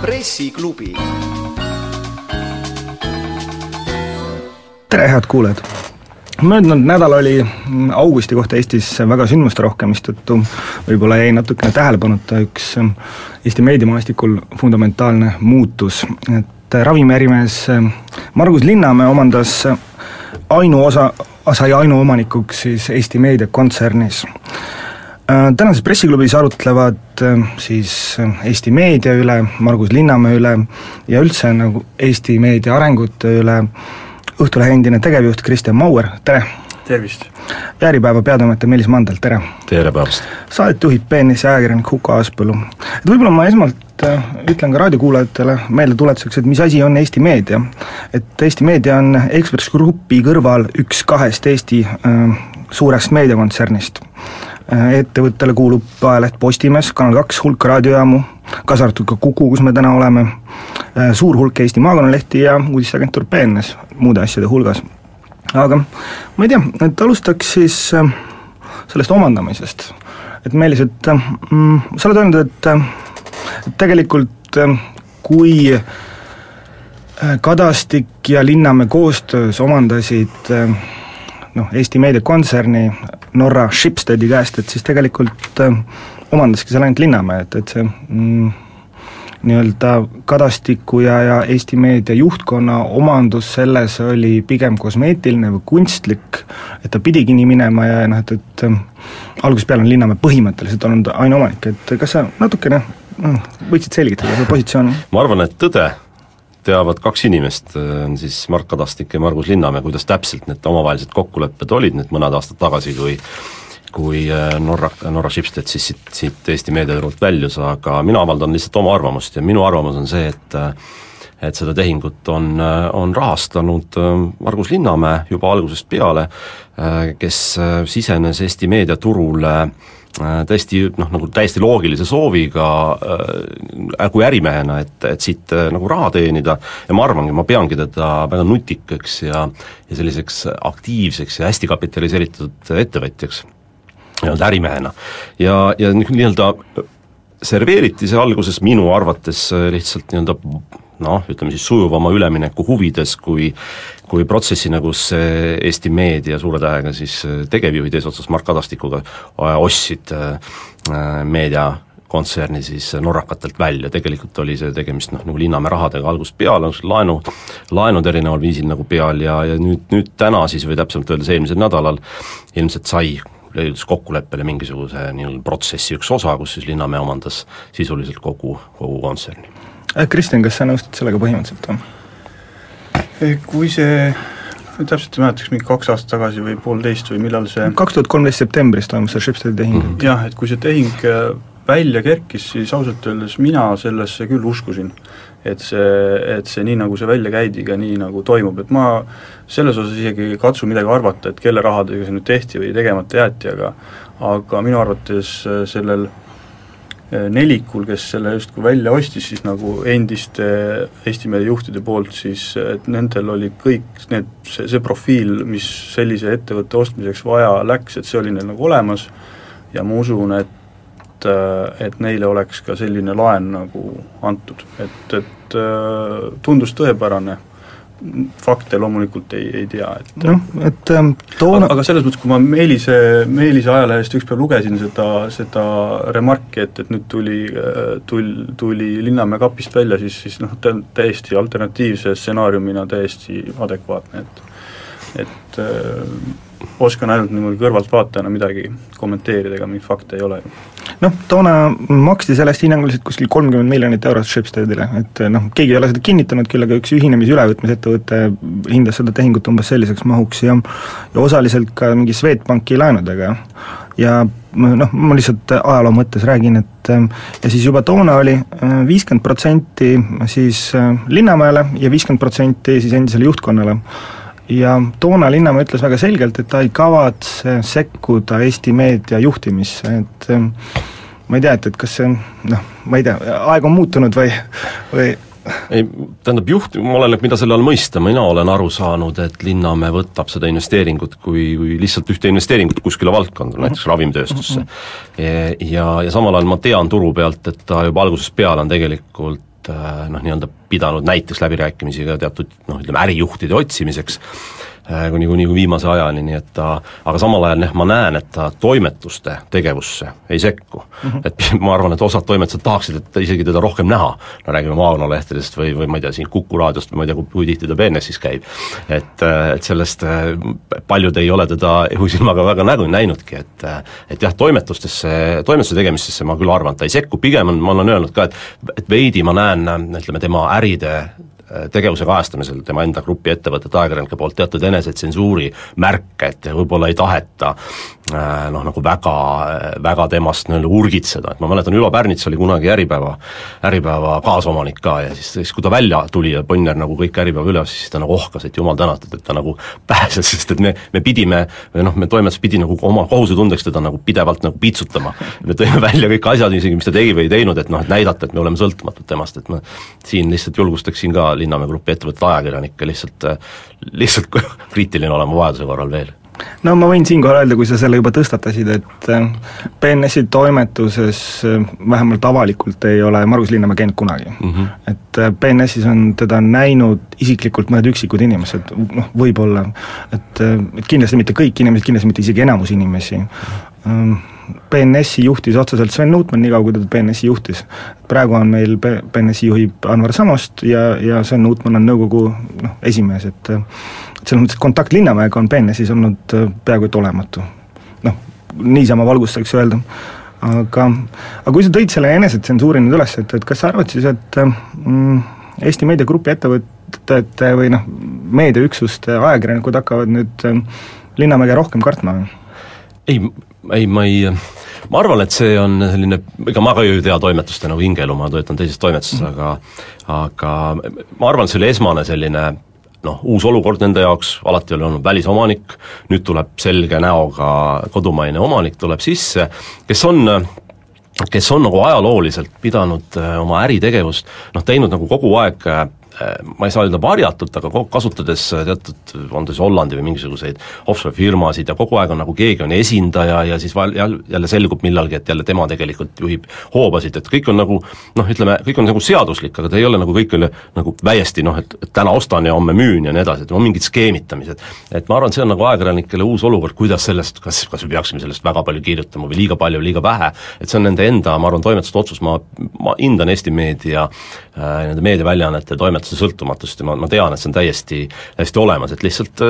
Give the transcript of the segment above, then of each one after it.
pressiklubi. tere, head kuulajad! möödunud nädal oli augusti kohta Eestis väga sündmusterohke, mistõttu võib-olla jäi natukene tähelepanuta üks Eesti meediamaastikul fundamentaalne muutus, et ravimiärimees Margus Linnamäe omandas ainuosa, sai ainuomanikuks siis Eesti Meedia kontsernis tänases pressiklubis arutlevad siis Eesti meedia üle, Margus Linnamäe üle ja üldse nagu Eesti meedia arengute üle Õhtulehe endine tegevjuht Kristjan Mauer, tere! tervist! ja Äripäeva peatoimetaja Meelis Mandel, tere! tere päevast! Saadet juhib BNS-i ajakirjanik Huko Aaspõllu. et võib-olla ma esmalt ütlen ka raadiokuulajatele meeldetuletuseks, et mis asi on Eesti meedia. et Eesti meedia on Ekspress Grupi kõrval üks kahest Eesti äh, suurest meediakontsernist ettevõttele kuulub ajaleht Postimees, Kanal kaks, hulk raadiojaamu, kaasa arvatud ka Kuku, kus me täna oleme, suur hulk Eesti maakonnalehti ja uudisteagentuur BNS muude asjade hulgas. aga ma ei tea, et alustaks siis sellest omandamisest. et Meelis, et mm, sa oled öelnud, et, et tegelikult kui Kadastik ja Linnamäe koostöös omandasid noh, Eesti meediakontserni Norra Schibstedi käest, et siis tegelikult äh, omandaski seal ainult Linnamäe, et, et see mm, nii-öelda Kadastiku ja, ja Eesti meedia juhtkonna omandus selles oli pigem kosmeetiline või kunstlik, et ta pidigi nii minema ja, noh, et, et äh, algusest peale on Linnamäe põhimõtteliselt olnud ainuomanik, et kas sa natukene võiksid selgitada seda positsiooni? ma arvan, et tõde teavad kaks inimest, on siis Mark Kadastik ja Margus Linnamäe, kuidas täpselt need omavahelised kokkulepped olid nüüd mõned aastad tagasi, kui kui Norra, Norra Schibsted siis siit, siit Eesti meediaturult väljus, aga mina avaldan lihtsalt oma arvamust ja minu arvamus on see, et et seda tehingut on, on rahastanud Margus Linnamäe juba algusest peale, kes sisenes Eesti meediaturule äh, Äh, tõesti noh, nagu täiesti loogilise sooviga äh, kui ärimehena, et, et siit äh, nagu raha teenida ja ma arvangi, ma peangi teda väga nutikaks ja ja selliseks aktiivseks ja hästi kapitaliseeritud ettevõtjaks, nii-öelda ärimehena. ja, ja nii-öelda serveeriti see alguses minu arvates lihtsalt nii-öelda noh, ütleme siis sujuvama ülemineku huvides, kui kui protsessi, nagu see Eesti meedia suure tähega siis tegevjuhid eesotsas Mark Kadastikuga ostsid meedia kontserni siis norrakatelt välja, tegelikult oli see tegemist noh, nagu Linnamäe rahadega algusest peale, laenu, laenud erineval viisil nagu peal ja, ja nüüd, nüüd täna siis või täpsemalt öeldes eelmisel nädalal ilmselt sai leidus kokkuleppele mingisuguse nii-öelda protsessi üks osa, kus siis Linnamäe omandas sisuliselt kogu, kogu kontserni. Äh, Kristjan, kas sa nõustud sellega põhimõtteliselt või? Kui see, täpselt ei mäleta, kas mingi kaks aastat tagasi või poolteist või millal see kaks tuhat kolmteist septembris toimus see Schibstedi tehing mm. -hmm. jah, et kui see tehing äh, välja kerkis, siis ausalt öeldes mina sellesse küll uskusin. et see, et see nii, nagu see välja käidi, ka nii, nagu toimub, et ma selles osas isegi ei katsu midagi arvata, et kelle rahadega see nüüd tehti või tegemata jäeti, aga aga minu arvates äh, sellel äh, Äh, nelikul, kes selle justkui välja ostis, siis nagu endiste Eesti meedia juhtide poolt, siis et nendel oli kõik need, see, see profiil, mis sellise ettevõtte ostmiseks vaja läks, et see oli neil nagu olemas. Ja ma usun, et äh, et neile oleks ka selline laen nagu antud, et, et äh, tundus tõepärane fakte loomulikult ei, ei tea, et noh, et ähm, toona aga, aga selles mõttes, kui ma Meelise, Meelise ajalehest ükspäev lugesin seda, seda remarki, et, et nüüd tuli, tul-, tuli Linnamäe kapist välja, siis, siis noh, ta on täiesti alternatiivse stsenaariumina täiesti adekvaatne, et et äh, oskan ainult niimoodi kõrvaltvaatajana midagi kommenteerida, ega mingeid fakte ei ole. Noh, toona maksti sellest hinnanguliselt kuskil kolmkümmend miljonit eurot Schibstedile, et noh, keegi ei ole seda kinnitanud, küll aga üks ühinemise ülevõtmise ettevõte hindas seda tehingut umbes selliseks mahuks ja ja osaliselt ka mingi Swedbanki laenudega. ja noh, ma lihtsalt ajaloo mõttes räägin, et ja siis juba toona oli viiskümmend protsenti siis Linnamäele ja viiskümmend protsenti siis endisele juhtkonnale ja toona Linnamäe ütles väga selgelt, et ta ei kavatse sekkuda Eesti meedia juhtimisse, et ähm, ma ei tea, et, et kas see on noh, ma ei tea, aeg on muutunud või, või ei, tähendab juht, oleneb, mida selle all mõista, mina olen aru saanud, et Linnamäe võtab seda investeeringut kui, kui lihtsalt ühte investeeringut kuskile valdkonda, näiteks ravimtööstusse. ja, ja samal ajal ma tean turu pealt, et ta juba algusest peale on tegelikult noh, nii-öelda pidanud näiteks läbirääkimisi ka teatud noh, ütleme ärijuhtide otsimiseks, Äh, kuni, kuni viimase ajani, nii et ta, aga samal ajal jah, ma näen, et ta toimetuste tegevusse ei sekku mm. -hmm. et ma arvan, et osad toimetused tahaksid, et isegi teda rohkem näha, no räägime maakonnalehtedest või, või ma ei tea, siin Kuku raadiost ma ei tea, kui, tihti ta BNS-is käib. et, äh, et sellest äh, paljud ei ole teda õhusilmaga väga nägu näinudki, et et jah, toimetustesse, toimetuste tegemistesse ma küll arvan, et ta ei sekku, pigem on, ma olen öelnud ka, et et veidi ma näen, ütleme, tema äride tegevuse kajastamisel tema enda grupi ettevõtete ajakirjanike poolt teatud enesetsensuuri märke, et võib-olla ei taheta äh, noh, nagu väga, väga temast nii-öelda urgitseda, et ma mäletan, Ülo Pärnits oli kunagi Äripäeva, Äripäeva kaasomanik ka ja siis, siis kui ta välja tuli ja Bonnier nagu kõik Äripäeva üles, siis ta nagu ohkas, et jumal tänatud, et ta nagu pääses, sest et me, me pidime, või noh, me toimetus pidi nagu oma kohusetundeks teda nagu pidevalt nagu piitsutama. me tõime välja kõik asjad isegi, mis ta tegi või ei teinud, et noh, et näidata, et me oleme sõltumatud temast, et ma siin lihtsalt julgustaksin ka Linnamäe Grupi ettevõtte ajakirjanikke lihtsalt, lihtsalt kriitiline olema vajaduse korral veel no ma võin siinkohal öelda, kui sa selle juba tõstatasid, et BNS-i äh, toimetuses äh, vähemalt avalikult ei ole Margus Linnamäe käinud kunagi mm. -hmm. et BNS-is äh, on teda näinud isiklikult mõned üksikud inimesed, noh, võib-olla, et, et kindlasti mitte kõik inimesed, kindlasti mitte isegi enamus inimesi, BNS-i juhtis otseselt Sven Nuutmann, niikaua kui ta BNS-i juhtis. praegu on meil BNS-i juhib Anvar Samost ja, ja Sven Nuutmann on nõukogu noh, esimees, et et selles mõttes, et kontakt Linnamäega on BNS-is olnud äh, peaaegu et olematu. noh, niisama valgustaks öelda. aga, aga kui sa tõid selle enesetsensuuri nüüd üles, et, et kas sa arvad siis, et mm, Eesti Meediagrupi ettevõtete või noh, meediaüksuste ajakirjanikud hakkavad nüüd äh, Linnamäge rohkem kartma? ei, ei ma ei ma arvan, et see on selline, ega ma ka ju ei tea toimetuste nagu hingeelu, ma töötan teises toimetuses mm, -hmm. aga aga ma arvan, et see oli esmane selline noh, uus olukord nende jaoks, alati oli olnud välisomanik, nüüd tuleb selge näoga kodumaine omanik, tuleb sisse, kes on kes on nagu ajalooliselt pidanud oma äritegevust noh, teinud nagu kogu aeg ma ei saa öelda varjatult, aga kasutades teatud, on ta siis Hollandi või mingisuguseid offshore firmasid ja kogu aeg on nagu keegi on esindaja ja siis val-, jälle selgub millalgi, et jälle tema tegelikult juhib hoobasid, et kõik on nagu noh, ütleme, kõik on nagu seaduslik, aga ta ei ole nagu kõik üle nagu täiesti noh, et, et täna ostan ja homme müün ja nii edasi, et on mingid skeemitamised. et ma arvan, see on nagu ajakirjanikele uus olukord, kuidas sellest, kas, kas me peaksime sellest väga palju kirjutama või liiga palju, liiga vähe, et see on nende enda, ma arvan, toimetuste otsus, ma, ma hindan Eesti meedia äh,, nende meediaväljaannete toimetuste see sõltumatust ja ma, ma tean, et see on täiesti, täiesti olemas, et lihtsalt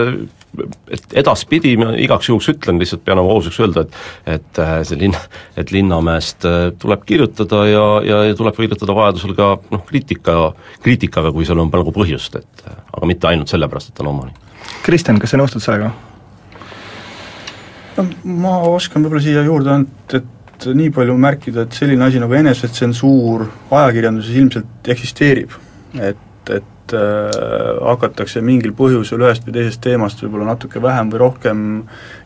et edaspidi ma igaks juhuks ütlen, lihtsalt pean oma ausaks öelda, et et äh, see linn, et Linnamäest äh, tuleb kirjutada ja, ja, ja tuleb kirjutada vajadusel ka noh, kriitika, kriitikaga, kui seal on nagu põhjust, et aga mitte ainult sellepärast, et ta on omanik. Kristjan, kas sa nõustud sellega? no ma oskan võib-olla siia juurde ainult, et nii palju märkida, et selline asi nagu enesetsensuur ajakirjanduses ilmselt eksisteerib, et et, äh, hakatakse mingil põhjusel ühest või teisest teemast võib-olla natuke vähem või rohkem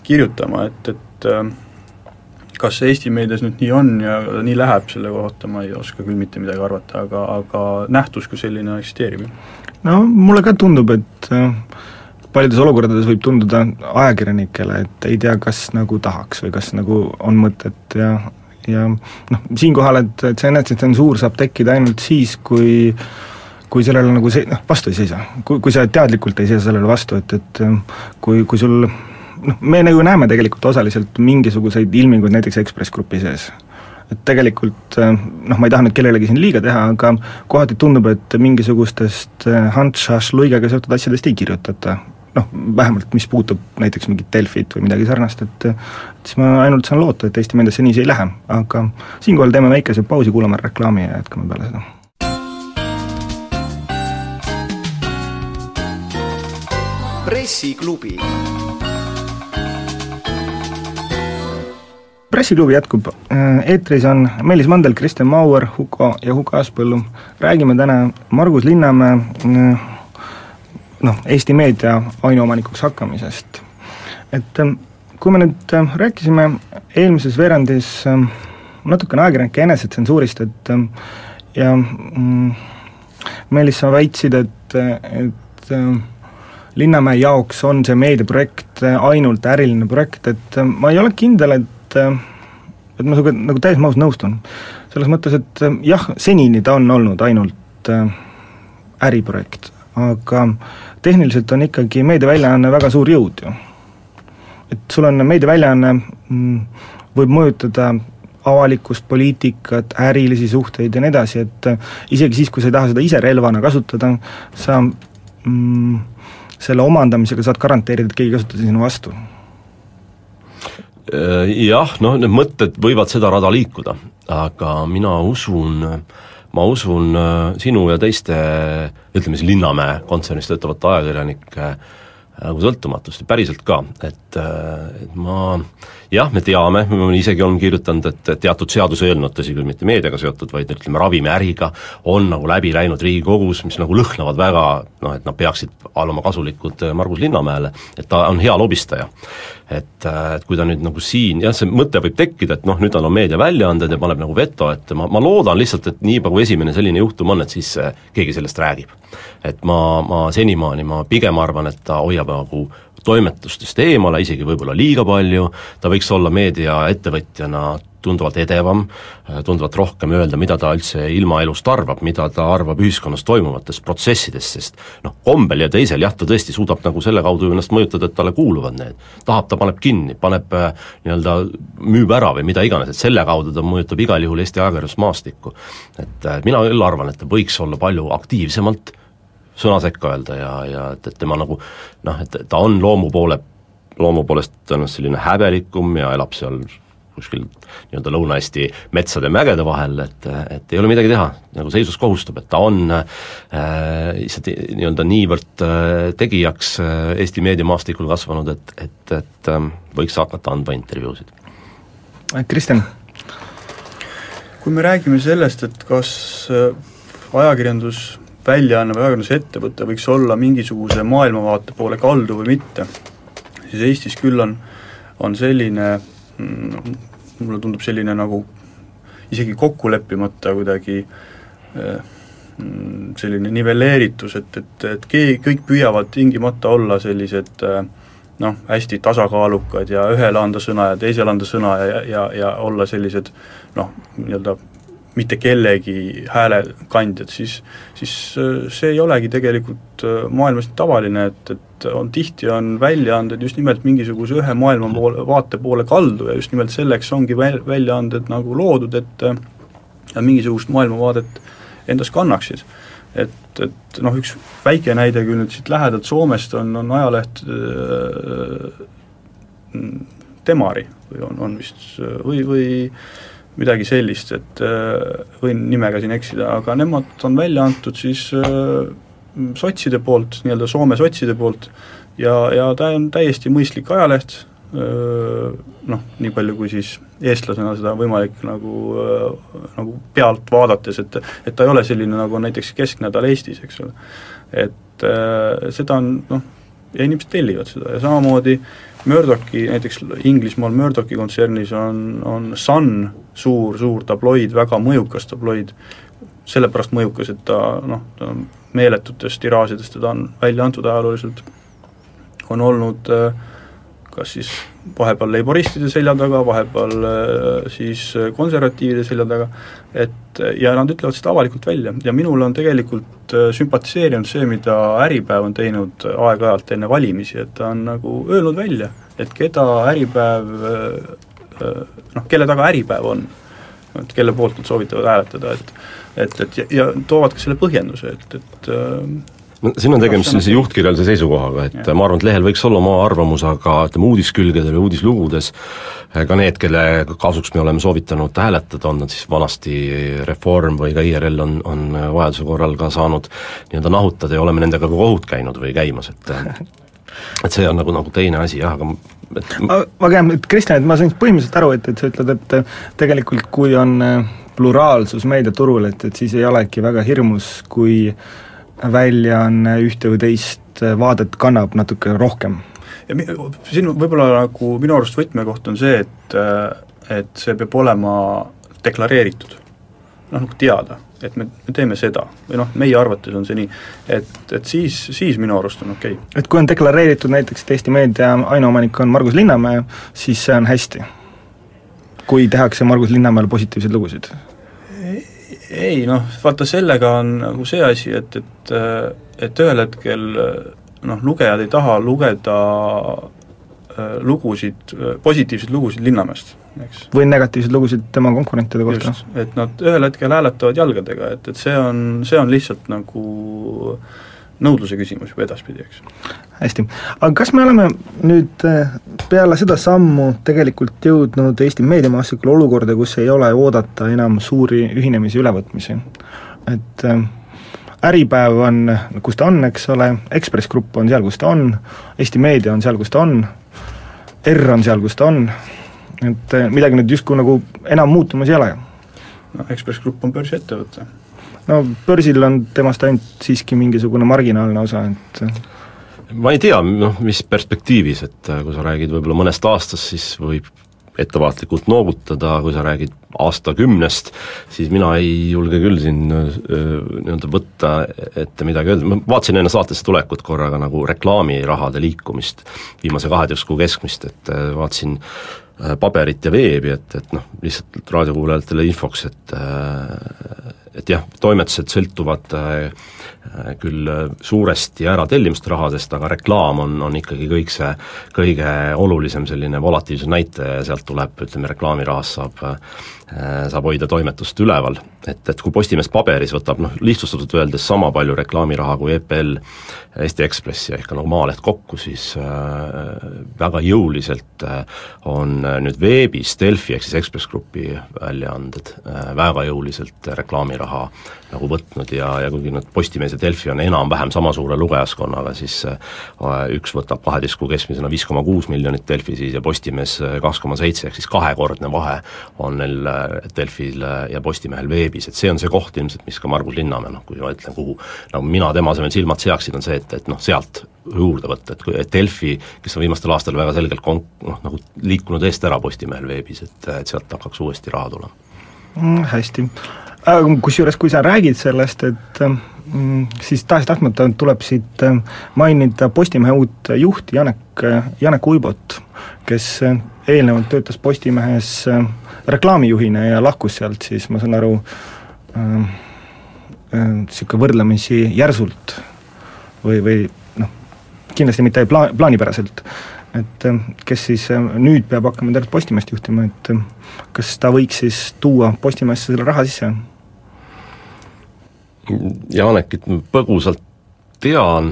kirjutama, et, et äh, kas see Eesti meedias nüüd nii on ja nii läheb, selle kohta ma ei oska küll mitte midagi arvata, aga, aga nähtus kui selline eksisteerib. no mulle ka tundub, et äh, paljudes olukordades võib tunduda ajakirjanikele, et ei tea, kas nagu tahaks või kas nagu on mõtet ja ja noh, siinkohal, et, et see enesetsensuur saab tekkida ainult siis, kui äh, kui sellele nagu see, noh, vastu ei seisa. kui, kui sa teadlikult ei seisa sellele vastu, et, et kui, kui sul noh, me nagu näeme tegelikult osaliselt mingisuguseid ilminguid näiteks Ekspress Grupi sees. et tegelikult noh, ma ei taha nüüd kellelegi siin liiga teha, aga kohati tundub, et mingisugustest Hunt-Shash-luigega seotud asjadest ei kirjutata, noh, vähemalt mis puutub näiteks mingit Delfit või midagi sarnast, et et siis ma ainult saan loota, et Eesti meediasse niiviisi ei lähe, aga siinkohal teeme väikese pausi, kuulame reklaami ja jätkame peale seda pressiklubi. pressiklubi jätkub, eetris on Meelis Mandel, Kristjan Mauer, Huko ja Huko Aaspõllu. räägime täna Margus Linnamäe noh, Eesti meedia ainuomanikuks hakkamisest. et kui me nüüd rääkisime eelmises veerandis natukene ajakirjanike enesetsensuurist, et ja mm, Meelis, sa väitsid, et, et äh, Linnamäe jaoks on see meediaprojekt ainult äriline projekt, et ma ei ole kindel, et et ma sinuga nagu täiesti ausalt nõustun. selles mõttes, et jah, senini ta on olnud ainult äriprojekt, aga tehniliselt on ikkagi meediaväljaanne väga suur jõud ju. et sul on meediaväljaanne, mm, võib mõjutada avalikkust, poliitikat, ärilisi suhteid ja nii edasi, et isegi siis, kui sa ei taha seda ise relvana kasutada, sa mm, selle omandamisega saad garanteerida, et keegi ei kasuta sinu vastu? Jah, noh, need mõtted võivad seda rada liikuda, aga mina usun, ma usun sinu ja teiste ütleme siis Linnamäe kontsernis töötavate ajakirjanike nagu sõltumatust ja päriselt ka, et, et ma jah, me teame, me isegi oleme kirjutanud, et teatud seaduseelnõud, tõsi küll, mitte meediaga seotud, vaid ütleme, ravimiäriga, on nagu läbi läinud Riigikogus, mis nagu lõhnavad väga noh, et nad peaksid olema kasulikud äh, Margus Linnamäele, et ta on hea lobistaja. et, äh, et kui ta nüüd nagu siin, jah, see mõte võib tekkida, et noh, nüüd tal on meediaväljaanded ja paneb nagu veto ette, ma, ma loodan lihtsalt, et niipea kui esimene selline juhtum on, et siis äh, keegi sellest räägib. et ma, ma senimaani, ma pigem arvan, et ta hoiab nagu toimetustest eemale, isegi võib-olla liiga palju, ta võiks olla meediaettevõtjana tunduvalt edevam, tunduvalt rohkem öelda, mida ta üldse ilmaelust arvab, mida ta arvab ühiskonnas toimuvatest protsessidest, sest noh, kombel ja teisel jah, ta tõesti suudab nagu selle kaudu ennast mõjutada, et talle kuuluvad need. tahab, ta paneb kinni, paneb äh, nii-öelda, müüb ära või mida iganes, et selle kaudu ta mõjutab igal juhul Eesti ajakirjandusmaastikku. et äh, mina küll arvan, et ta võiks olla palju aktiivsemalt sõna sekka öelda ja, ja et, et tema nagu noh, et ta on loomu poole, loomu poolest tõenäoliselt selline häbelikum ja elab seal kuskil nii-öelda Lõuna-Eesti metsade ja mägede vahel, et, et ei ole midagi teha, nagu seisus kohustab, et ta on äh, lihtsalt nii-öelda niivõrd äh, tegijaks äh, Eesti meediamaastikul kasvanud, et, et, et äh, võiks hakata andma intervjuusid. Kristjan? kui me räägime sellest, et kas äh, ajakirjandus väljaanne või ajakirjandusettevõte võiks olla mingisuguse maailmavaate poole kaldu või mitte, siis Eestis küll on, on selline, mm, mulle tundub selline nagu isegi kokku leppimata kuidagi eh, mm, selline nivelleeritus, et, et, et keegi, kõik püüavad tingimata olla sellised eh, noh, hästi tasakaalukad ja ühele anda sõna ja teisele anda sõna ja, ja, ja olla sellised noh, nii-öelda mitte kellegi häälekandjad, siis, siis äh, see ei olegi tegelikult äh, maailmas tavaline, et, et on, tihti on väljaanded just nimelt mingisuguse ühe maailma poole, vaate poole kaldu ja just nimelt selleks ongi väl-, väljaanded nagu loodud, et äh, mingisugust maailmavaadet endas kannaksid. et, et noh, üks väike näide küll nüüd siit lähedalt Soomest on, on ajaleht äh, Temari või on, on vist, või, või midagi sellist, et äh, võin nimega siin eksida, aga nemad on välja antud siis äh, sotside poolt, nii-öelda Soome sotside poolt, ja, ja ta on täiesti mõistlik ajaleht, äh, noh, nii palju kui siis eestlasena seda on võimalik nagu, nagu pealt vaadates, et et ta ei ole selline, nagu on näiteks Kesknädal Eestis, eks ole. et seda on noh, ja inimesed tellivad seda ja samamoodi Murdochi, näiteks Inglismaal Murdochi kontsernis on, on Sun suur, suur tabloid, väga mõjukas tabloid, sellepärast mõjukas, et ta noh, ta on meeletutest tiraažidest teda on välja antud ajalooliselt, on olnud äh, kas siis vahepeal leiboristide selja taga, vahepeal äh, siis konservatiivide selja taga, et ja nad ütlevad seda avalikult välja. ja minule on tegelikult äh, sümpatiseerinud see, mida Äripäev on teinud aeg-ajalt enne valimisi, et ta on nagu öelnud välja, et keda Äripäev äh, noh, kelle taga Äripäev on, et kelle poolt nad soovitavad hääletada, et et, et ja, ja toovad ka selle põhjenduse, et, et no siin on tegemist sellise juhtkirjalise seisukohaga, et ja. ma arvan, et lehel võiks olla oma arvamus, aga ütleme, uudiskülgedel ja uudislugudes ka need, kelle kasuks me oleme soovitanud hääletada, on nad siis vanasti Reform või ka IRL on, on vajaduse korral ka saanud nii-öelda nahutada ja oleme nendega ka kohut käinud või käimas, et et see on nagu, nagu teine asi jah, aga et aga jah, et Kristjan, et ma sain põhimõtteliselt aru, et, et sa ütled, et tegelikult kui on pluraalsus meediaturul, et, et siis ei olegi väga hirmus, kui väljaanne ühte või teist vaadet kannab natuke rohkem. ja mi-, siin võib-olla nagu minu arust võtmekoht on see, et et see peab olema deklareeritud. Noh, nagu teada, et me, me teeme seda või noh, meie arvates on see nii, et, et siis, siis minu arust on okei okay.. et kui on deklareeritud näiteks, et Eesti Meedia ainuomanik on Margus Linnamäe, siis see on hästi? kui tehakse Margus Linnamäel positiivseid lugusid? ei noh, vaata sellega on nagu see asi, et, et et ühel hetkel noh, lugejad ei taha lugeda lugusid, positiivseid lugusid Linnamäest, eks. või negatiivseid lugusid tema konkurentide kohta. et nad ühel hetkel hääletavad jalgadega, et, et see on, see on lihtsalt nagu nõudluse küsimus juba edaspidi, eks. hästi, aga kas me oleme nüüd äh, peale seda sammu tegelikult jõudnud Eesti meediamaastikul olukorda, kus ei ole oodata enam suuri ühinemisi, ülevõtmisi? et äh, Äripäev on, kus ta on, eks ole, Ekspress Grupp on seal, kus ta on, Eesti Meedia on seal, kus ta on, R on seal, kus ta on, et äh, midagi nüüd justkui nagu enam muutumas ei ole. no Ekspress Grupp on börsiettevõte. no börsil on temast ainult siiski mingisugune marginaalne osa, et äh, ma ei tea, noh, mis perspektiivis, et äh, kui sa räägid võib-olla mõnest aastast, siis võib ettevaatlikult noogutada, kui sa räägid aastakümnest, siis mina ei julge küll siin nii-öelda võtta ette midagi öelda, ma vaatasin enne saatesse tulekut korraga nagu reklaamirahade liikumist, viimase kaheteist kuu keskmist, et vaatasin paberit ja veebi, et, et noh, lihtsalt raadiokuulajatele infoks, et et jah, toimetused sõltuvad äh, küll suuresti äratellimuste rahadest, aga reklaam on, on ikkagi kõik see kõige olulisem selline volatiivsuse näitaja ja sealt tuleb, ütleme, reklaamirahast saab Äh, saab hoida toimetust üleval, et, et kui Postimees paberis võtab noh, lihtsustatult öeldes sama palju reklaamiraha kui EPL, Eesti Ekspress ja ikka nagu Maaleht kokku, siis äh, väga jõuliselt äh, on äh, nüüd veebis Delfi ehk siis Ekspress Grupi väljaanded äh, väga jõuliselt reklaamiraha nagu võtnud ja, ja kuigi nad Postimees ja Delfi on enam-vähem sama suure lugejaskonnaga, siis äh, üks võtab kaheteist kuu keskmisena viis koma kuus miljonit Delfi siis ja Postimees kaks koma seitse, ehk siis kahekordne vahe on neil Delfil ja Postimehel veebis, et see on see koht ilmselt, mis ka Margus Linnamäe noh, kui ma ütlen, kuhu nagu mina tema asemel silmad seaksin, on see, et, et noh, sealt juurde võtta, et kui, et Delfi, kes on viimastel aastatel väga selgelt kon-, noh, nagu liikunud eest ära Postimehel veebis, et, et sealt hakkaks uuesti raha tulema mm,. Hästi, kusjuures kui sa räägid sellest, et mm, siis tahes-tahtmata tuleb siit äh, mainida Postimehe uut juhti Janek, Janek Uibot, kes eelnevalt töötas Postimehes äh, reklaamijuhina ja lahkus sealt siis, ma saan aru, niisugune äh, võrdlemisi järsult või, või noh, kindlasti mitte pla-, plaanipäraselt, et äh, kes siis nüüd peab hakkama tervet Postimeest juhtima, et kas ta võiks siis tuua Postimehesse selle raha sisse? Janekit põgusalt tean,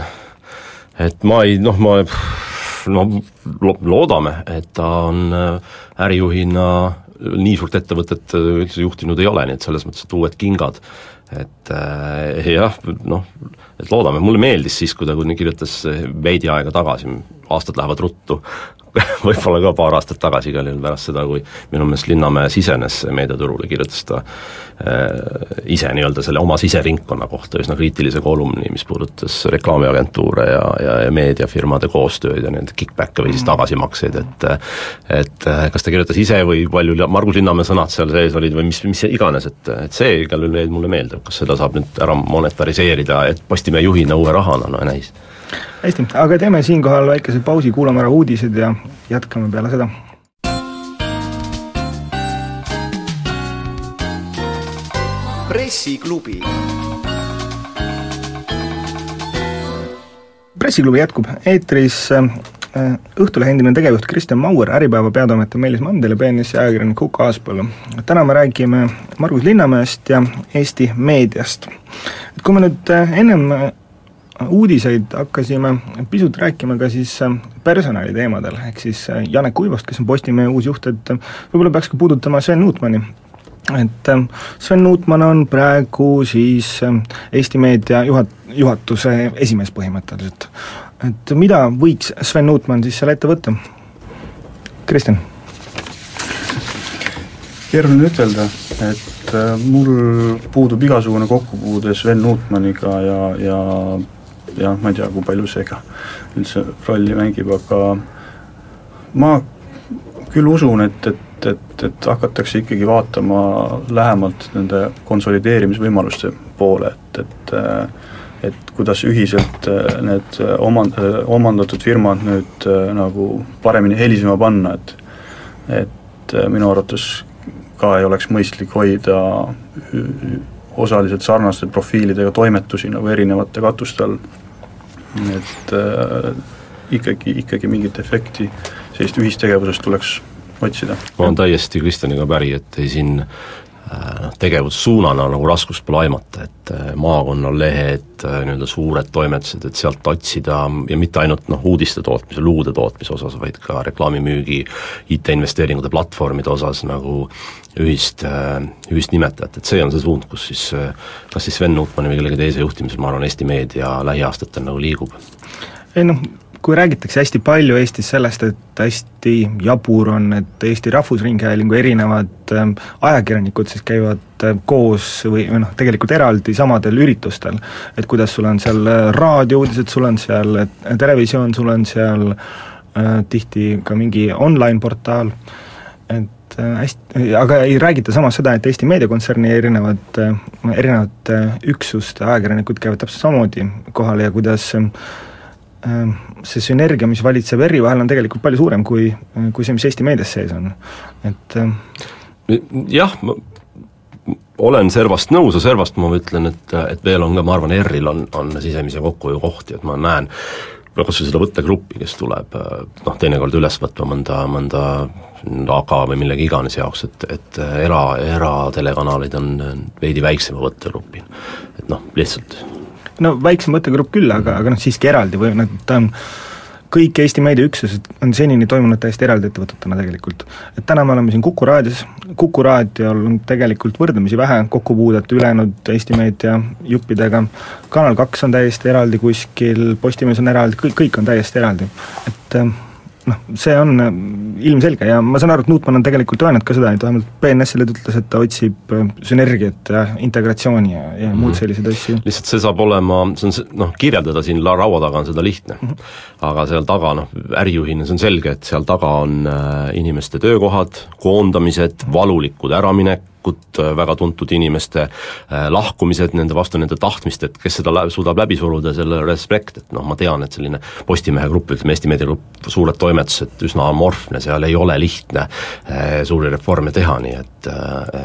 et ma ei noh, ma no loodame, et ta on ärijuhina nii suurt ettevõtet äh, üldse juhtinud ei ole, nii et selles mõttes, et uued kingad, et äh, jah, noh, et loodame, mulle meeldis siis, kui ta kuni kirjutas veidi aega tagasi, aastad lähevad ruttu, võib-olla ka paar aastat tagasi igal juhul pärast seda, kui minu meelest Linnamäe sisenes meediaturule, kirjutas ta äh, ise nii-öelda selle oma siseringkonna kohta üsna kriitilise kolumni, mis puudutas reklaamiagentuure ja, ja, ja meediafirmade koostööd ja nende kick-back'e või siis mm. tagasimakseid, et et äh, kas ta kirjutas ise või palju Margus Linnamäe sõnad seal sees olid või mis, mis iganes, et, et see igal juhul jäi mulle meelde, kas seda saab nüüd ära monetariseerida, et Postimehe juhina uue rahana, no näis hästi, aga teeme siinkohal väikese pausi, kuulame ära uudised ja jätkame peale seda. pressiklubi. pressiklubi jätkub, eetris Õhtulehe endine tegevjuht Kristjan Mauer, Äripäeva peatoimetaja Meelis Mandel ja BNS-i ajakirjanik Huko Aaspõllu. täna me räägime Margus Linnamäest ja Eesti meediast. et kui me nüüd äh, ennem uudiseid hakkasime pisut rääkima ka siis äh, personaliteemadel, ehk siis äh, Janek Uibost, kes on Postimehe uus juht, et äh, võib-olla peaks ka puudutama Sven Nuutmani. et Sven Nuutman on praegu siis Eesti Meedia juhat-, juhatuse esimees põhimõtteliselt. Et mida võiks Sven Nuutman siis seal ette võtta? Kristjan? keeruline ütelda, et mul puudub igasugune kokkupuude Sven Nuutmaniga ja, ja jah, ma ei tea, kui palju see ka üldse rolli mängib, aga ma küll usun, et, et et, et, hakatakse ikkagi vaatama lähemalt nende konsolideerimisvõimaluste poole, et, et et kuidas ühiselt need omand-, omandatud firmad nüüd nagu paremini helisema panna, et et minu arvates ka ei oleks mõistlik hoida osaliselt sarnaste profiilidega toimetusi nagu erinevate katuste all, et äh, ikkagi, ikkagi mingit efekti sellist ühistegevusest tuleks otsida. ma olen täiesti Kristjaniga päri, et siin äh, noh, tegevussuunana nagu raskust pole aimata, et äh, maakonnalehed, äh, nii-öelda suured toimetused, et sealt otsida ja mitte ainult noh, uudiste tootmise, lugude tootmise osas, vaid ka reklaamimüügi, IT-investeeringute platvormide osas nagu ühist, ühist nimetajat, et see on see suund, kus siis kas siis Sven Nutmani või kellegi teise juhtimisel, ma arvan, Eesti meedia lähiaastatel nagu liigub. ei noh, kui räägitakse hästi palju Eestis sellest, et hästi jabur on, et Eesti Rahvusringhäälingu erinevad äh, ajakirjanikud siis käivad äh, koos või, või noh, tegelikult eraldi samadel üritustel, et kuidas sul on seal äh, raadiouudised, sul on seal televisioon, sul on seal äh, tihti ka mingi online-portaal, et hästi, aga ei räägita samas seda, et Eesti meediakontserni erinevad, erinevate üksuste ajakirjanikud käivad täpselt samamoodi kohal ja kuidas äh, Äh, see sünergia, mis valitseb ERR-i vahel, on tegelikult palju suurem kui, kui see, mis Eesti meedias sees on, et äh, jah, ma olen servast nõus ja servast ma ütlen, et, et veel on ka, ma arvan, ERR-il on, on sisemise kokkuhoiukohti, et ma näen kas või seda võttegruppi, kes tuleb noh, teinekord üles võtma mõnda, mõnda aga või millegi iganes jaoks, et, et era, eratelekanalid on veidi väiksema võttegrupi. et noh, lihtsalt no väiksem mõttegrupp küll, aga, aga noh, siiski eraldi või nad ta on kõik Eesti meediaüksused on senini toimunud täiesti eraldi ettevõtetena tegelikult. et täna me oleme siin Kuku raadios, Kuku raadiol on tegelikult võrdlemisi vähe kokkupuudet ülejäänud Eesti meedia juppidega, Kanal kaks on täiesti eraldi kuskil, Postimees on eraldi, kõik, kõik on täiesti eraldi, et noh, see on äh, ilmselge ja ma saan aru, et Nutman on tegelikult öelnud ka seda, et vähemalt BNS-ile ta ütles, et ta otsib äh, sünergiat ja integratsiooni ja, ja mm -hmm. muud selliseid asju. lihtsalt see saab olema, see on noh, kirjeldada siin la laua taga on seda lihtne mm. -hmm. aga seal taga noh, ärijuhina see on selge, et seal taga on äh, inimeste töökohad, koondamised, valulikud äraminek, lahkut, äh, väga tuntud inimeste äh, lahkumised, nende vastu nende tahtmist, et kes seda lä-, suudab läbi suruda, selle respekt, et noh, ma tean, et selline Postimehe grupp, ütleme Eesti Meedia Grupp, suured toimetused, üsna amorfne, seal ei ole lihtne äh, suuri reforme teha, nii et,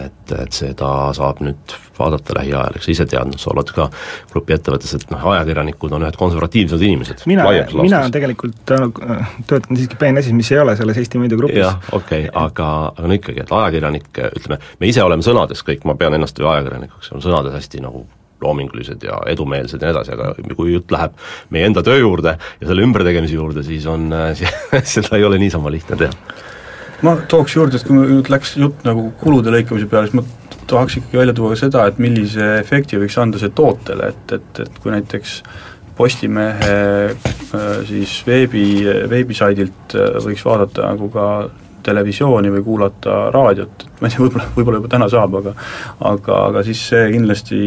et, et seda saab nüüd vaadata lähiajal, eks sa ise tead, noh sa oled ka grupi ettevõttes, et noh, ajakirjanikud on ühed konservatiivsed inimesed. mina, mina tegelikult töötan siiski BNS-is, mis ei ole selles Eesti Meedia grupis. jah, okei okay,, aga, aga no ikkagi, et ajakirjanik, ütleme, me ise oleme sõnades kõik, ma pean ennast ju ajakirjanikuks, oleme sõnades hästi nagu loomingulised ja edumeelsed ja nii edasi, aga kui jutt läheb meie enda töö juurde ja selle ümbertegemise juurde, siis on, seda ei ole niisama lihtne teha. ma tooks juurde, et kui nüüd läks jutt nagu kulude lõikamise peale, siis ma tahaks ikkagi välja tuua seda, et millise efekti võiks anda see tootele, et, et, et kui näiteks Postimehe äh, siis veebi, veebisaidilt äh, võiks vaadata nagu ka televisiooni või kuulata raadiot, ma ei tea, võib-olla, võib-olla juba täna saab, aga aga, aga siis see kindlasti,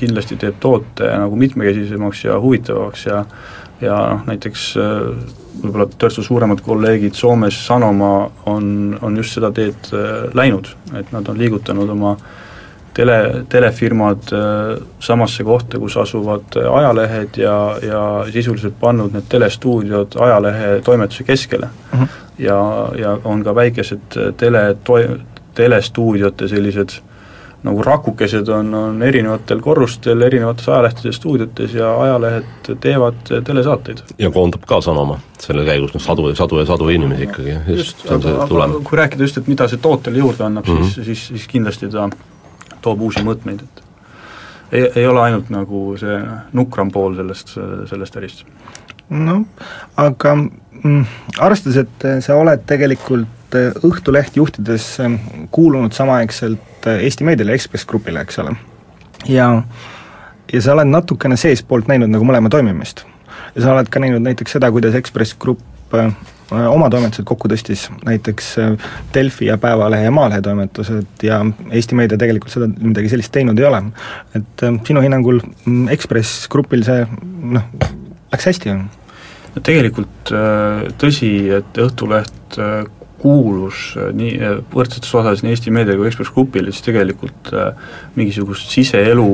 kindlasti teeb toote nagu mitmekesisemaks ja huvitavamaks ja ja noh, näiteks võib-olla tõesti suuremad kolleegid Soomes, Sanoma, on, on just seda teed läinud, et nad on liigutanud oma tele, telefirmad samasse kohta, kus asuvad ajalehed ja, ja sisuliselt pannud need telestuudiod ajalehe toimetuse keskele. Mhm. -huh ja, ja on ka väikesed tele, telestuudiote sellised nagu rakukesed on, on erinevatel korrustel, erinevates ajalehtedes, stuudiotes ja ajalehed teevad telesaateid. ja koondab ka Sanoma selle käigus, noh sadu ja sadu ja sadu inimesi ikkagi, just, see on see tulem. kui rääkida just, et mida see tootele juurde annab mm, -hmm. siis, siis, siis kindlasti ta toob uusi mõõtmeid, et ei, ei ole ainult nagu see nukram pool sellest, sellest ärist. noh, aga Mm, arvestades, et sa oled tegelikult äh, Õhtuleht juhtides ähm, kuulunud samaaegselt äh, Eesti Meediale Ekspress Grupile, eks ole, ja ja sa oled natukene seestpoolt näinud nagu mõlema toimimist. ja sa oled ka näinud näiteks seda, kuidas Ekspress Grupp oma toimetused kokku tõstis, näiteks Delfi ja Päevalehe ja Maalehe toimetused ja Eesti Meedia tegelikult seda, midagi sellist teinud ei ole. et sinu hinnangul mm, Ekspress Grupil see noh, läks hästi, tegelikult äh, tõsi, et Õhtuleht kuulus äh, nii äh, võrdsetes osades nii Eesti Meedia kui Ekspress Grupile, siis tegelikult mingisugust siseelu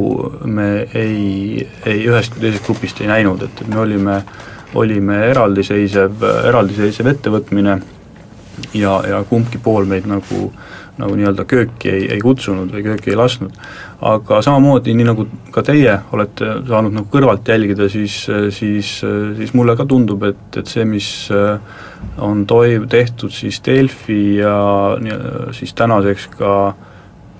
me ei, ei ühest kui teisest grupist ei näinud, et, et me olime, olime eraldiseisev, eraldiseisev ettevõtmine ja, ja kumbki pool meid nagu nagu nii-öelda kööki ei, ei kutsunud või kööki ei lasknud. Aga samamoodi, nii nagu ka teie olete saanud nagu kõrvalt jälgida, siis, siis, siis mulle ka tundub, et, et see, mis on toim-, tehtud siis Delfi ja siis tänaseks ka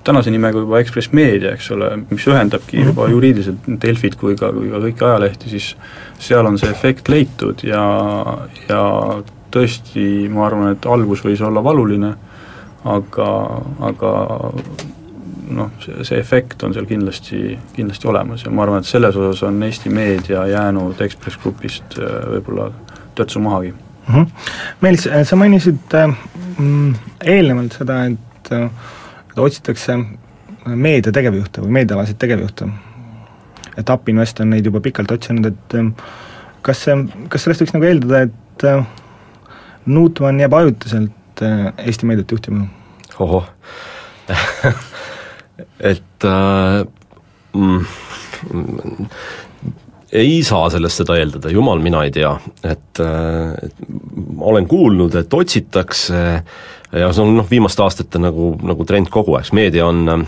tänase nimega juba Ekspress Meedia, eks ole, mis ühendabki mhm. juba juriidiliselt Delfit kui ka, kui ka kõiki ajalehti, siis seal on see efekt leitud ja, ja tõesti, ma arvan, et algus võis olla valuline, aga, aga noh, see, see efekt on seal kindlasti, kindlasti olemas ja ma arvan, et selles osas on Eesti meedia jäänud Ekspress Grupist äh, võib-olla törtsu mahagi mm. -hmm. Meelis, sa mainisid äh, mm, eelnevalt seda, et, äh, et otsitakse meedia tegevjuhte või meediaalaseid tegevjuhte. et Upinvest on neid juba pikalt otsinud, et kas see, kas sellest võiks nagu eeldada, et Nutman jääb ajutiselt äh, Eesti meediat juhtima? ohoh et äh, mm, ei saa sellest seda eeldada, jumal, mina ei tea, et äh, olen kuulnud, et otsitakse ja see on noh, viimaste aastate nagu, nagu trend kogu aeg, meedia on äh,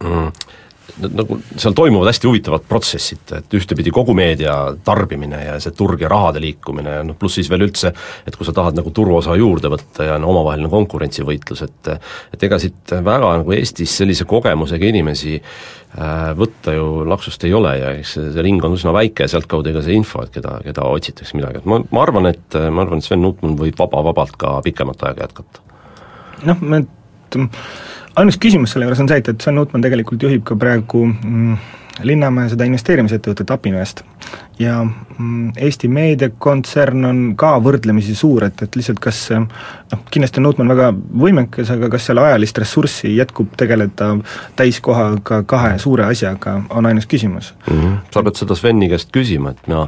mm, nagu seal toimuvad hästi huvitavad protsessid, et ühtepidi kogu meedia tarbimine ja see turg ja rahade liikumine ja noh, pluss siis veel üldse, et kui sa tahad nagu turuosa juurde võtta ja no omavaheline konkurentsivõitlus, et et ega siit väga nagu Eestis sellise kogemusega inimesi äh, võtta ju laksust ei ole ja eks see, see ring on üsna väike ja sealtkaudu ka see info, et keda, keda otsitakse midagi, et ma, ma arvan, et ma arvan, et Sven Nutman võib vaba-vabalt ka pikemat aega jätkata. noh, et ainus küsimus selle juures on see, et, et Sven Nutman tegelikult juhib ka praegu mm, Linnamäe seda investeerimisettevõtet Apinvest ja mm, Eesti meediakontsern on ka võrdlemisi suur, et, et lihtsalt kas noh, kindlasti on Nutman väga võimekas, aga kas seal ajalist ressurssi jätkub tegeleda täiskohaga kahe suure asjaga, on ainus küsimus mm. -hmm. sa pead seda Sveni käest küsima, et mina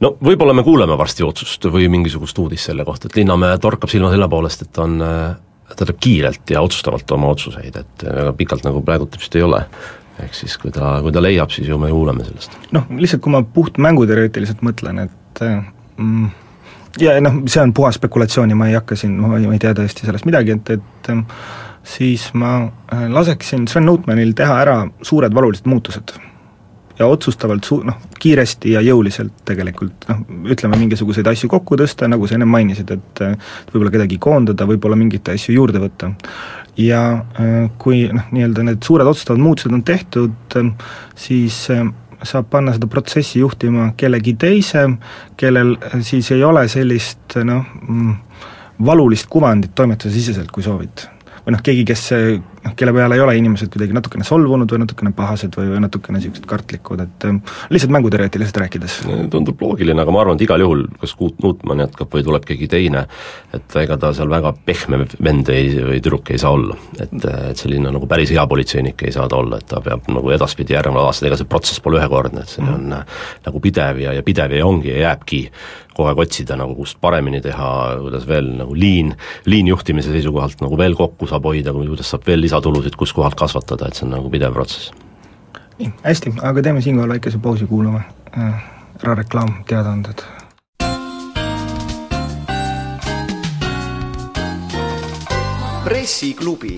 no võib-olla me kuuleme varsti otsust või mingisugust uudist selle kohta, et Linnamäe torkab silma selle poolest, et on äh, ta teeb kiirelt ja otsustavalt oma otsuseid, et väga pikalt nagu praegult vist ei ole. ehk siis kui ta, kui ta leiab, siis ju me kuuleme sellest. noh, lihtsalt kui ma puht mänguteoreetiliselt mõtlen, et mm, ja noh, see on puhas spekulatsioon ja ma ei hakka siin, ma ei, tea tõesti sellest midagi, et, et siis ma äh, laseksin Sven Nutmanil teha ära suured valulised muutused ja otsustavalt su-, noh, kiiresti ja jõuliselt tegelikult noh, ütleme mingisuguseid asju kokku tõsta, nagu sa ennem mainisid, et võib-olla kedagi koondada, võib-olla mingeid asju juurde võtta. ja äh, kui noh, nii-öelda need suured otsustavad muutused on tehtud, siis äh, saab panna seda protsessi juhtima kellegi teise, kellel siis ei ole sellist noh, mm, valulist kuvandit toimetuse siseselt, kui soovid või noh, keegi, kes noh, kelle peale ei ole inimesed kuidagi natukene solvunud või natukene pahased või, või natukene niisugused kartlikud, et ähm, lihtsalt mänguteoreetiliselt rääkides. tundub loogiline, aga ma arvan, et igal juhul kas Kuut Nutman jätkab või tuleb keegi teine, et ega ta seal väga pehme vend ei, või tüdruk ei saa olla. et, et selline nagu päris hea politseinik ei saa ta olla, et ta peab nagu edaspidi järgneval aastal, ega see protsess pole ühekordne, et see mm. on äh, nagu pidev ja, ja pidev ja ongi ja jääbki kogu aeg otsida nagu, kust paremini teha, kuidas veel nagu liin, liinjuhtimise seisukohalt nagu veel kokku saab hoida, kuidas saab veel lisatulusid kus kohalt kasvatada, et see on nagu pidev protsess. nii, hästi, aga teeme siinkohal väikese pausi, kuulame äh, ära reklaam, teadaanded. pressiklubi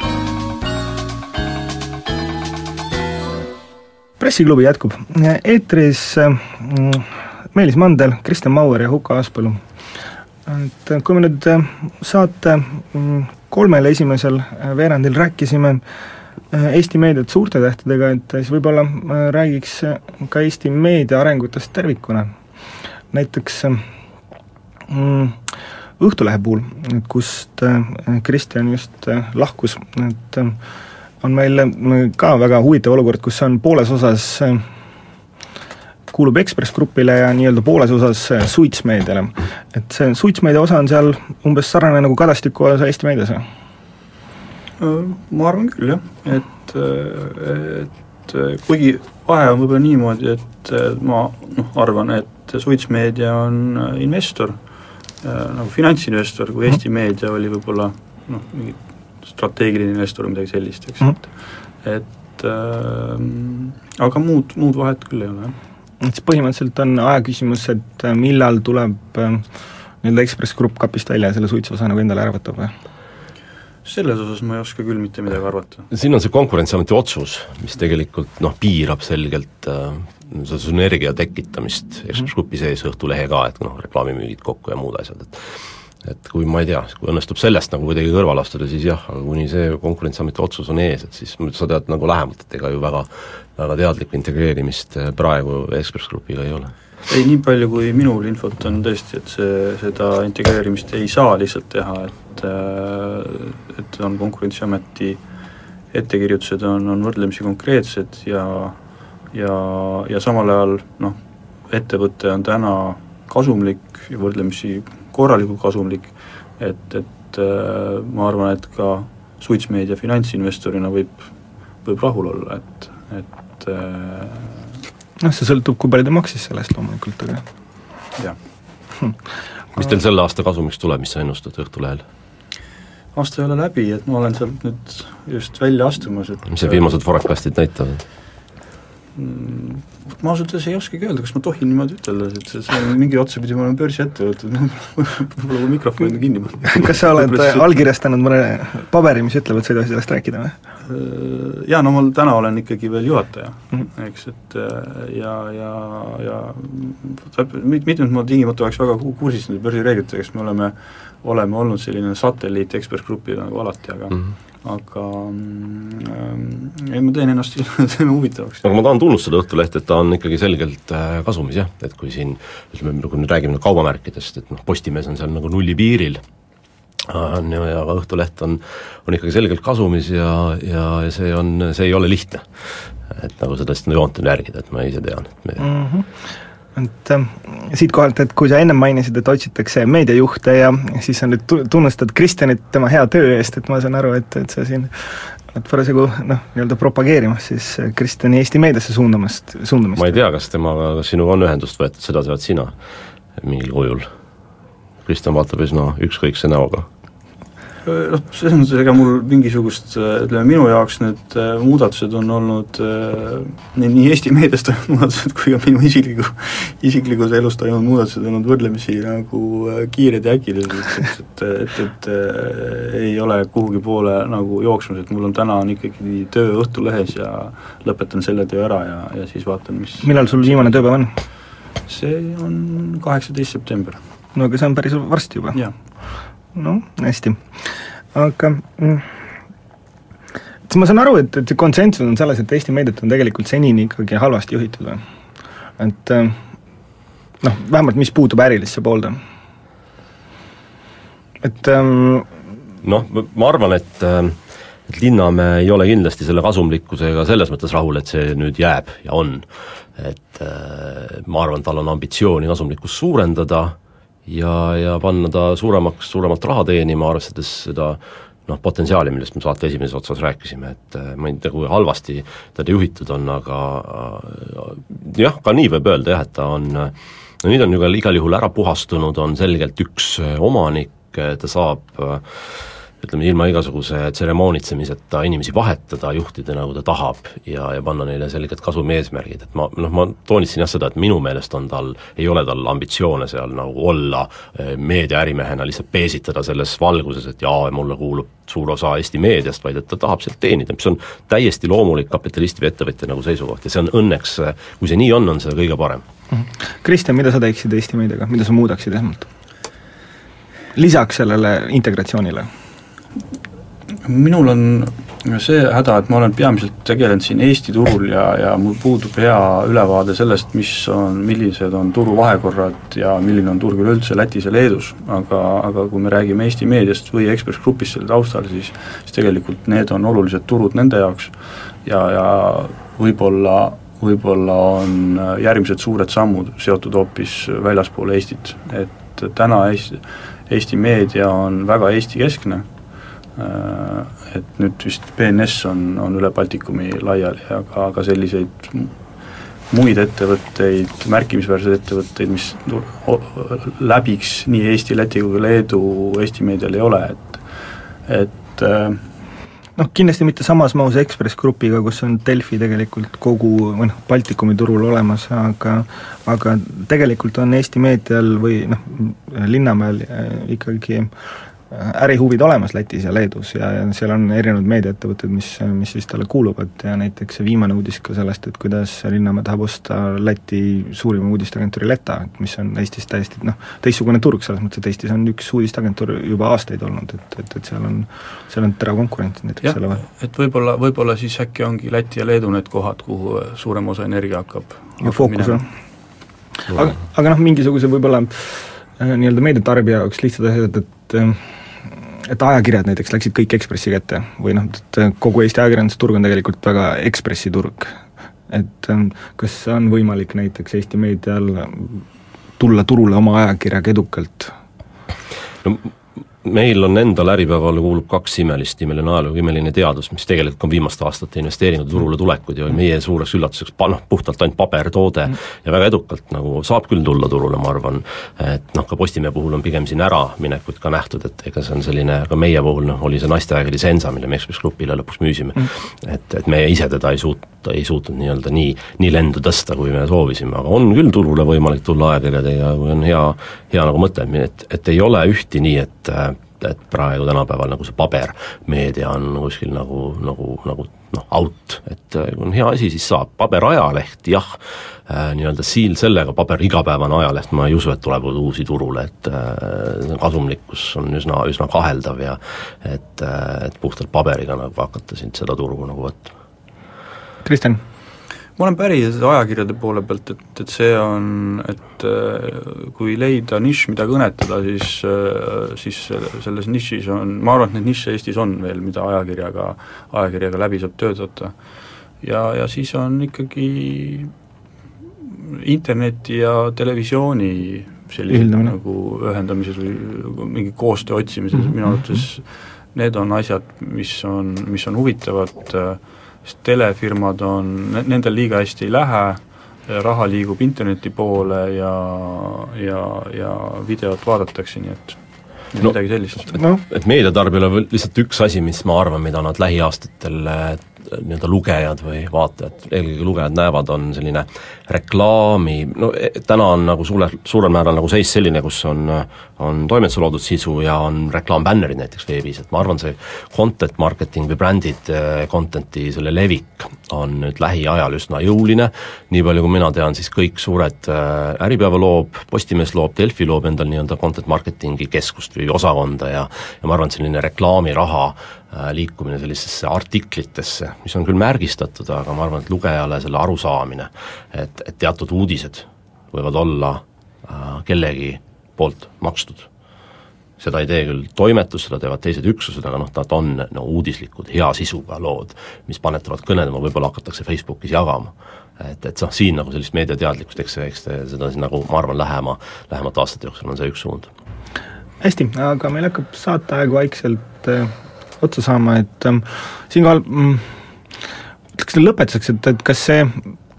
pressiklubi jätkub, eetris äh, Meelis Mandel, Kristjan Mauer ja Huko Aaspõllu. Et kui me nüüd äh, saate mm, kolmel esimesel äh, veerandil rääkisime Eesti meediat suurte tähtedega, et siis võib-olla räägiks ka Eesti meedia arengutest tervikuna. näiteks mm, Õhtulehe puhul, kust Kristjan just lahkus, et on meil ka väga huvitav olukord, kus on pooles osas kuulub Ekspress Grupile ja nii-öelda pooles osas äh, Suits meediale. et see Suits meedia osa on seal umbes sarnane nagu Kadastiku osa Eesti meedias või? Äh, ma arvan küll jah, et, äh, et kuigi vahe on võib-olla niimoodi, et ma noh, arvan, et Suits meedia on investor nagu finantsinvestor, kui Eesti Mhm. Meedia oli võib-olla noh, mingi strateegiline investor või midagi sellist, eks Mhm. et et äh, aga muud, muud vahet küll ei ole, jah. Et siis põhimõtteliselt on aja küsimus, et äh, millal tuleb äh, nii-öelda Ekspress Grupp kapist välja ja selle suitsuosa nagu endale ära võtab või? selles osas ma ei oska küll mitte midagi arvata. siin on see Konkurentsiameti otsus, mis tegelikult noh, piirab selgelt äh, seda sünergia tekitamist Ekspress Grupi sees Õhtulehe ka, et noh, reklaamimüügid kokku ja muud asjad, et et kui ma ei tea, kui õnnestub sellest nagu kuidagi kõrvale astuda, siis jah, aga kuni see Konkurentsiameti otsus on ees, et siis sa tead nagu lähemalt, et ega ju väga väga teadlikku integreerimist praegu Ekspress Grupiga ei ole. ei, nii palju kui minul infot on tõesti, et see, seda integreerimist ei saa lihtsalt teha, et äh, et on Konkurentsiameti ettekirjutused on, on võrdlemisi konkreetsed ja ja, ja samal ajal noh, ettevõte on täna kasumlik ja võrdlemisi korralikult kasumlik, et, et äh, ma arvan, et ka suitsmeedia finantsinvestorina võib, võib rahul olla, et, et äh, noh, see sõltub, kui palju ta maksis selle eest loomulikult, aga jah mis teil selle aasta kasumiks tuleb, mis sa ennustad Õhtulehel? aasta ei ole läbi, et ma olen sealt nüüd just välja astumas, et mis need viimased forecast'id näitavad? Mm, ma ausalt öeldes ei oskagi öelda, kas ma tohin niimoodi ütelda, et see, on mingi otsapidi, ma olen börsiettevõte, võib-olla mu mikrofon on kinni pandud. kas sa oled allkirjastanud mõne paberi, mis ütleb, et sa ei tohi sellest rääkida või? Jaa, no ma täna olen ikkagi veel juhataja mm. -hmm. eks, et ja, ja, ja mit-, mitmed ma tingimata oleks väga ku- kursis nende börsireeglitega, sest me oleme, oleme olnud selline satelliit Ekspress Grupi nagu alati, aga mm. -hmm. Aga mm, ei, ma teen ennast teeme huvitavaks. aga ma tahan tunnustada Õhtulehte, et ta on ikkagi selgelt äh, kasumis jah, et kui siin ütleme, kui nüüd räägime kaubamärkidest, et noh, Postimees on seal nagu nulli piiril, on ju, ja aga Õhtuleht on, on ikkagi selgelt kasumis ja, ja, ja see on, see ei ole lihtne. et nagu seda siis joont on järgida, et ma ise tean, et me mm. -hmm et äh, siitkohalt, et kui sa ennem mainisid, et otsitakse meediajuhte ja siis sa nüüd tu-, tunnustad Kristjanit tema hea töö eest, et ma saan aru, et, et sa siin oled parasjagu noh, nii-öelda propageerimas siis Kristjani Eesti meediasse suundamast, suundamist. ma ei tea, kas temaga, kas sinuga on ühendust võetud, seda tead sina mingil kujul? Kristjan vaatab üsna ükskõikse näoga. Noh, selles mõttes ega mul mingisugust, ütleme minu jaoks need äh, muudatused on olnud äh, nii, Eesti meedias toimunud muudatused kui ka minu isikliku, isiklikus elus toimunud muudatused olnud võrdlemisi nagu äh, kiired ja äkilised, et, et, et, et äh, ei ole kuhugi poole nagu jooksmas, et mul on täna on ikkagi töö Õhtulehes ja lõpetan selle töö ära ja, ja siis vaatan, mis millal sul viimane tööpäev on? see on kaheksateist september. no aga see on päris varsti juba. jah noh, hästi. aga mm, et ma saan aru, et, et see konsensus on selles, et Eesti meediat on tegelikult senini ikkagi halvasti juhitud või? et äh, noh, vähemalt mis puutub ärilisse poolde. et ähm, noh, ma arvan, et äh, et Linnamäe ei ole kindlasti selle kasumlikkusega selles mõttes rahul, et see nüüd jääb ja on. et äh, ma arvan, tal on ambitsiooni kasumlikkust suurendada ja, ja panna ta suuremaks, suuremat raha teenima, arvestades seda noh, potentsiaali, millest me saate esimeses otsas rääkisime, et äh, ma ei tea, kui halvasti teda juhitud on, aga äh, jah, ka nii võib öelda jah, et ta on no nüüd on ju ka igal juhul ära puhastunud, on selgelt üks äh, omanik, ta saab ütleme, ilma igasuguse tseremoonitsemiseta inimesi vahetada, juhtida nagu ta tahab ja, ja panna neile selged kasumi eesmärgid, et ma noh, ma toonitasin jah seda, et minu meelest on tal, ei ole tal ambitsioone seal nagu olla meediaärimehena, lihtsalt peesitada selles valguses, et jaa, mulle kuulub suur osa Eesti meediast, vaid et ta tahab sealt teenida, mis on täiesti loomulik kapitalisti või ettevõtja nagu seisukoht ja see on õnneks, kui see nii on, on see kõige parem. Kristjan, mida sa teeksid Eesti meediaga, mida sa muudaksid esmalt? lisaks sellele integratsioonile minul on see häda, et ma olen peamiselt tegelenud siin Eesti turul ja, ja mul puudub hea ülevaade sellest, mis on, millised on turu vahekorrad ja milline on turg üleüldse Lätis ja Leedus, aga, aga kui me räägime Eesti meediast või Ekspress Grupist selle taustal, siis siis tegelikult need on olulised turud nende jaoks. Ja, ja võib-olla võib-olla on järgmised suured sammud seotud hoopis väljaspool Eestit, et täna Eesti, Eesti meedia on väga Eesti-keskne, et nüüd vist BNS on, on üle Baltikumi laiali, aga, aga selliseid muid ettevõtteid, märkimisväärseid ettevõtteid, mis läbiks nii Eesti, Läti kui Leedu Eesti meedial ei ole, et et äh, noh, kindlasti mitte samas mahus Ekspress Grupiga, kus on Delfi tegelikult kogu või noh, Baltikumi turul olemas, aga aga tegelikult on Eesti meedial või noh, Linnamäel äh, ikkagi ärihuvid olemas Lätis ja Leedus ja, ja seal on erinevad meediaettevõtted, mis, mis siis talle kuuluvad ja näiteks see viimane uudis ka sellest, et kuidas Linnamäe tahab osta Läti suurima uudisteagentuuri Leta, mis on Eestis täiesti noh, teistsugune turg selles mõttes, et Eestis on üks uudisteagentuur juba aastaid olnud, et, et, et seal on, seal on terav konkurents näiteks selle vahel. et võib-olla, võib-olla siis äkki ongi Läti ja Leedu need kohad, kuhu suurem osa energia hakkab ja fookus on. aga, aga noh, mingisuguse võib-olla äh, nii-öelda meediatarbija jaoks lihtsad asjad, et äh, et ajakirjad näiteks läksid kõik Ekspressi kätte või noh, et kogu Eesti ajakirjandusturg on tegelikult väga Ekspressi turg. et ähm, kas on võimalik näiteks Eesti meedial tulla turule oma ajakirjaga edukalt? no meil on endal Äripäevale kuulub kaks imelist, imeline ajalugu, imeline teadus, mis tegelikult on viimaste aastate investeeringud turule tulekud ja meie suureks üllatuseks pa-, noh, puhtalt ainult pabertoode mm. ja väga edukalt nagu saab küll tulla turule, ma arvan, et noh, ka Postimehe puhul on pigem siin äraminekut ka nähtud, et ega see on selline, ka meie puhul noh, oli see naisteajakiri Sensa, mille me Ekspress Grupile lõpuks müüsime mm., et, et meie ise teda ei suut-, ei suutnud nii-öelda nii, nii lendu tõsta, kui me soovisime, aga on küll turule võimalik tulla ajakirjadega, kui on hea, hea nagu mõte, et, et ei ole ühti nii, et et praegu tänapäeval nagu see pabermeedia on kuskil nagu, nagu, nagu noh, out, et kui on hea asi, siis saab, paberajaleht jah äh,, nii-öelda siil sellega, paber igapäevane ajaleht, ma ei usu, et tuleb uusi turule, et äh, kasumlikkus on üsna, üsna kaheldav ja et äh,, et puhtalt paberiga nagu hakata siin seda turgu nagu võtma Kristjan? ma olen päri ajakirjade poole pealt, et, et see on, et äh, kui leida nišš, mida kõnetada, siis, äh, siis selles nišis on, ma arvan, et neid nišše Eestis on veel, mida ajakirjaga, ajakirjaga läbi saab töötada. ja, ja siis on ikkagi interneti ja televisiooni sellised nagu ühendamises või mingi koostöö otsimises mm -hmm. minu arvates need on asjad, mis on, mis on huvitavad äh, sest telefirmad on, nendel liiga hästi ei lähe, raha liigub interneti poole ja, ja, ja videot vaadatakse, nii et no, midagi sellist. noh, et meediatarbijal on lihtsalt üks asi, mis ma arvan, mida nad lähiaastatel nii-öelda lugejad või vaatajad, eelkõige lugejad näevad, on selline reklaami, no e, täna on nagu suure, suurel määral nagu seis selline, kus on, on toimetuse loodud sisu ja on reklaambännerid näiteks veebis, et ma arvan, see content marketing või brändid eh, content'i selle levik on nüüd lähiajal üsna jõuline, nii palju kui mina tean, siis kõik suured äh, Äripäeva loob, Postimees loob, Delfi loob endal nii-öelda content marketingi keskust või osakonda ja ja ma arvan, et selline reklaamiraha äh, liikumine sellisesse artiklitesse, mis on küll märgistatud, aga ma arvan, et lugejale selle arusaamine, et, et teatud uudised võivad olla äh, kellegi poolt makstud seda ei tee küll toimetus, seda teevad teised üksused, aga noh, nad on no uudislikud, hea sisuga lood, mis panetavad kõnelema, võib-olla hakatakse Facebookis jagama. et, et noh, siin nagu sellist meediateadlikkust, eks, eks seda siin nagu ma arvan, lähema, lähemate aastate jooksul on see üks suund. hästi, aga meil hakkab saateaeg vaikselt äh, otsa saama, et äh, siinkohal mm, ütleks lõpetuseks, et, et kas see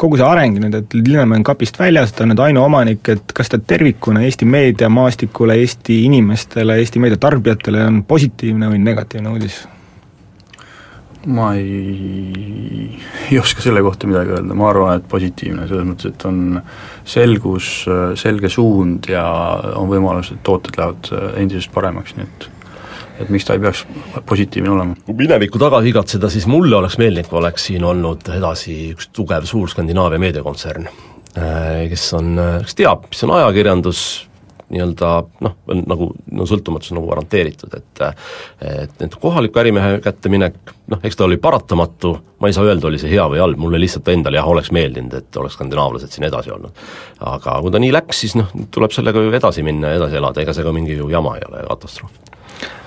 kogu see areng nüüd, et Linnamäe on kapist väljas, ta on nüüd ainuomanik, et kas ta tervikuna Eesti meediamaastikule, Eesti inimestele, Eesti meediatarbijatele on positiivne või negatiivne uudis? ma ei, ei oska selle kohta midagi öelda, ma arvan, et positiivne, selles mõttes, et on selgus, selge suund ja on võimalus, et tooted lähevad endisest paremaks, nii et et miks ta ei peaks positiivne olema? kui minevikku tagasi igatseda, siis mulle oleks meeldinud, kui oleks siin olnud edasi üks tugev suur Skandinaavia meediakontsern, äh, kes on, kes teab, mis on ajakirjandus, nii-öelda noh, nagu no sõltumatus nagu garanteeritud, et et et kohaliku ärimehe kätte minek, noh, eks ta oli paratamatu, ma ei saa öelda, oli see hea või halb, mulle lihtsalt endale jah, oleks meeldinud, et oleks skandinaavlased siin edasi olnud. aga kui ta nii läks, siis noh, tuleb sellega ju edasi minna ja edasi elada, ega see ka mingi ju jama ei ole, katastroof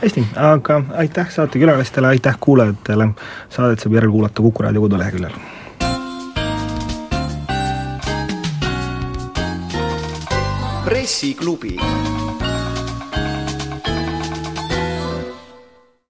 hästi, aga aitäh saatekülalistele, aitäh kuulajatele, saadet saab järelkuulata Kuku raadio koduleheküljel. pressiklubi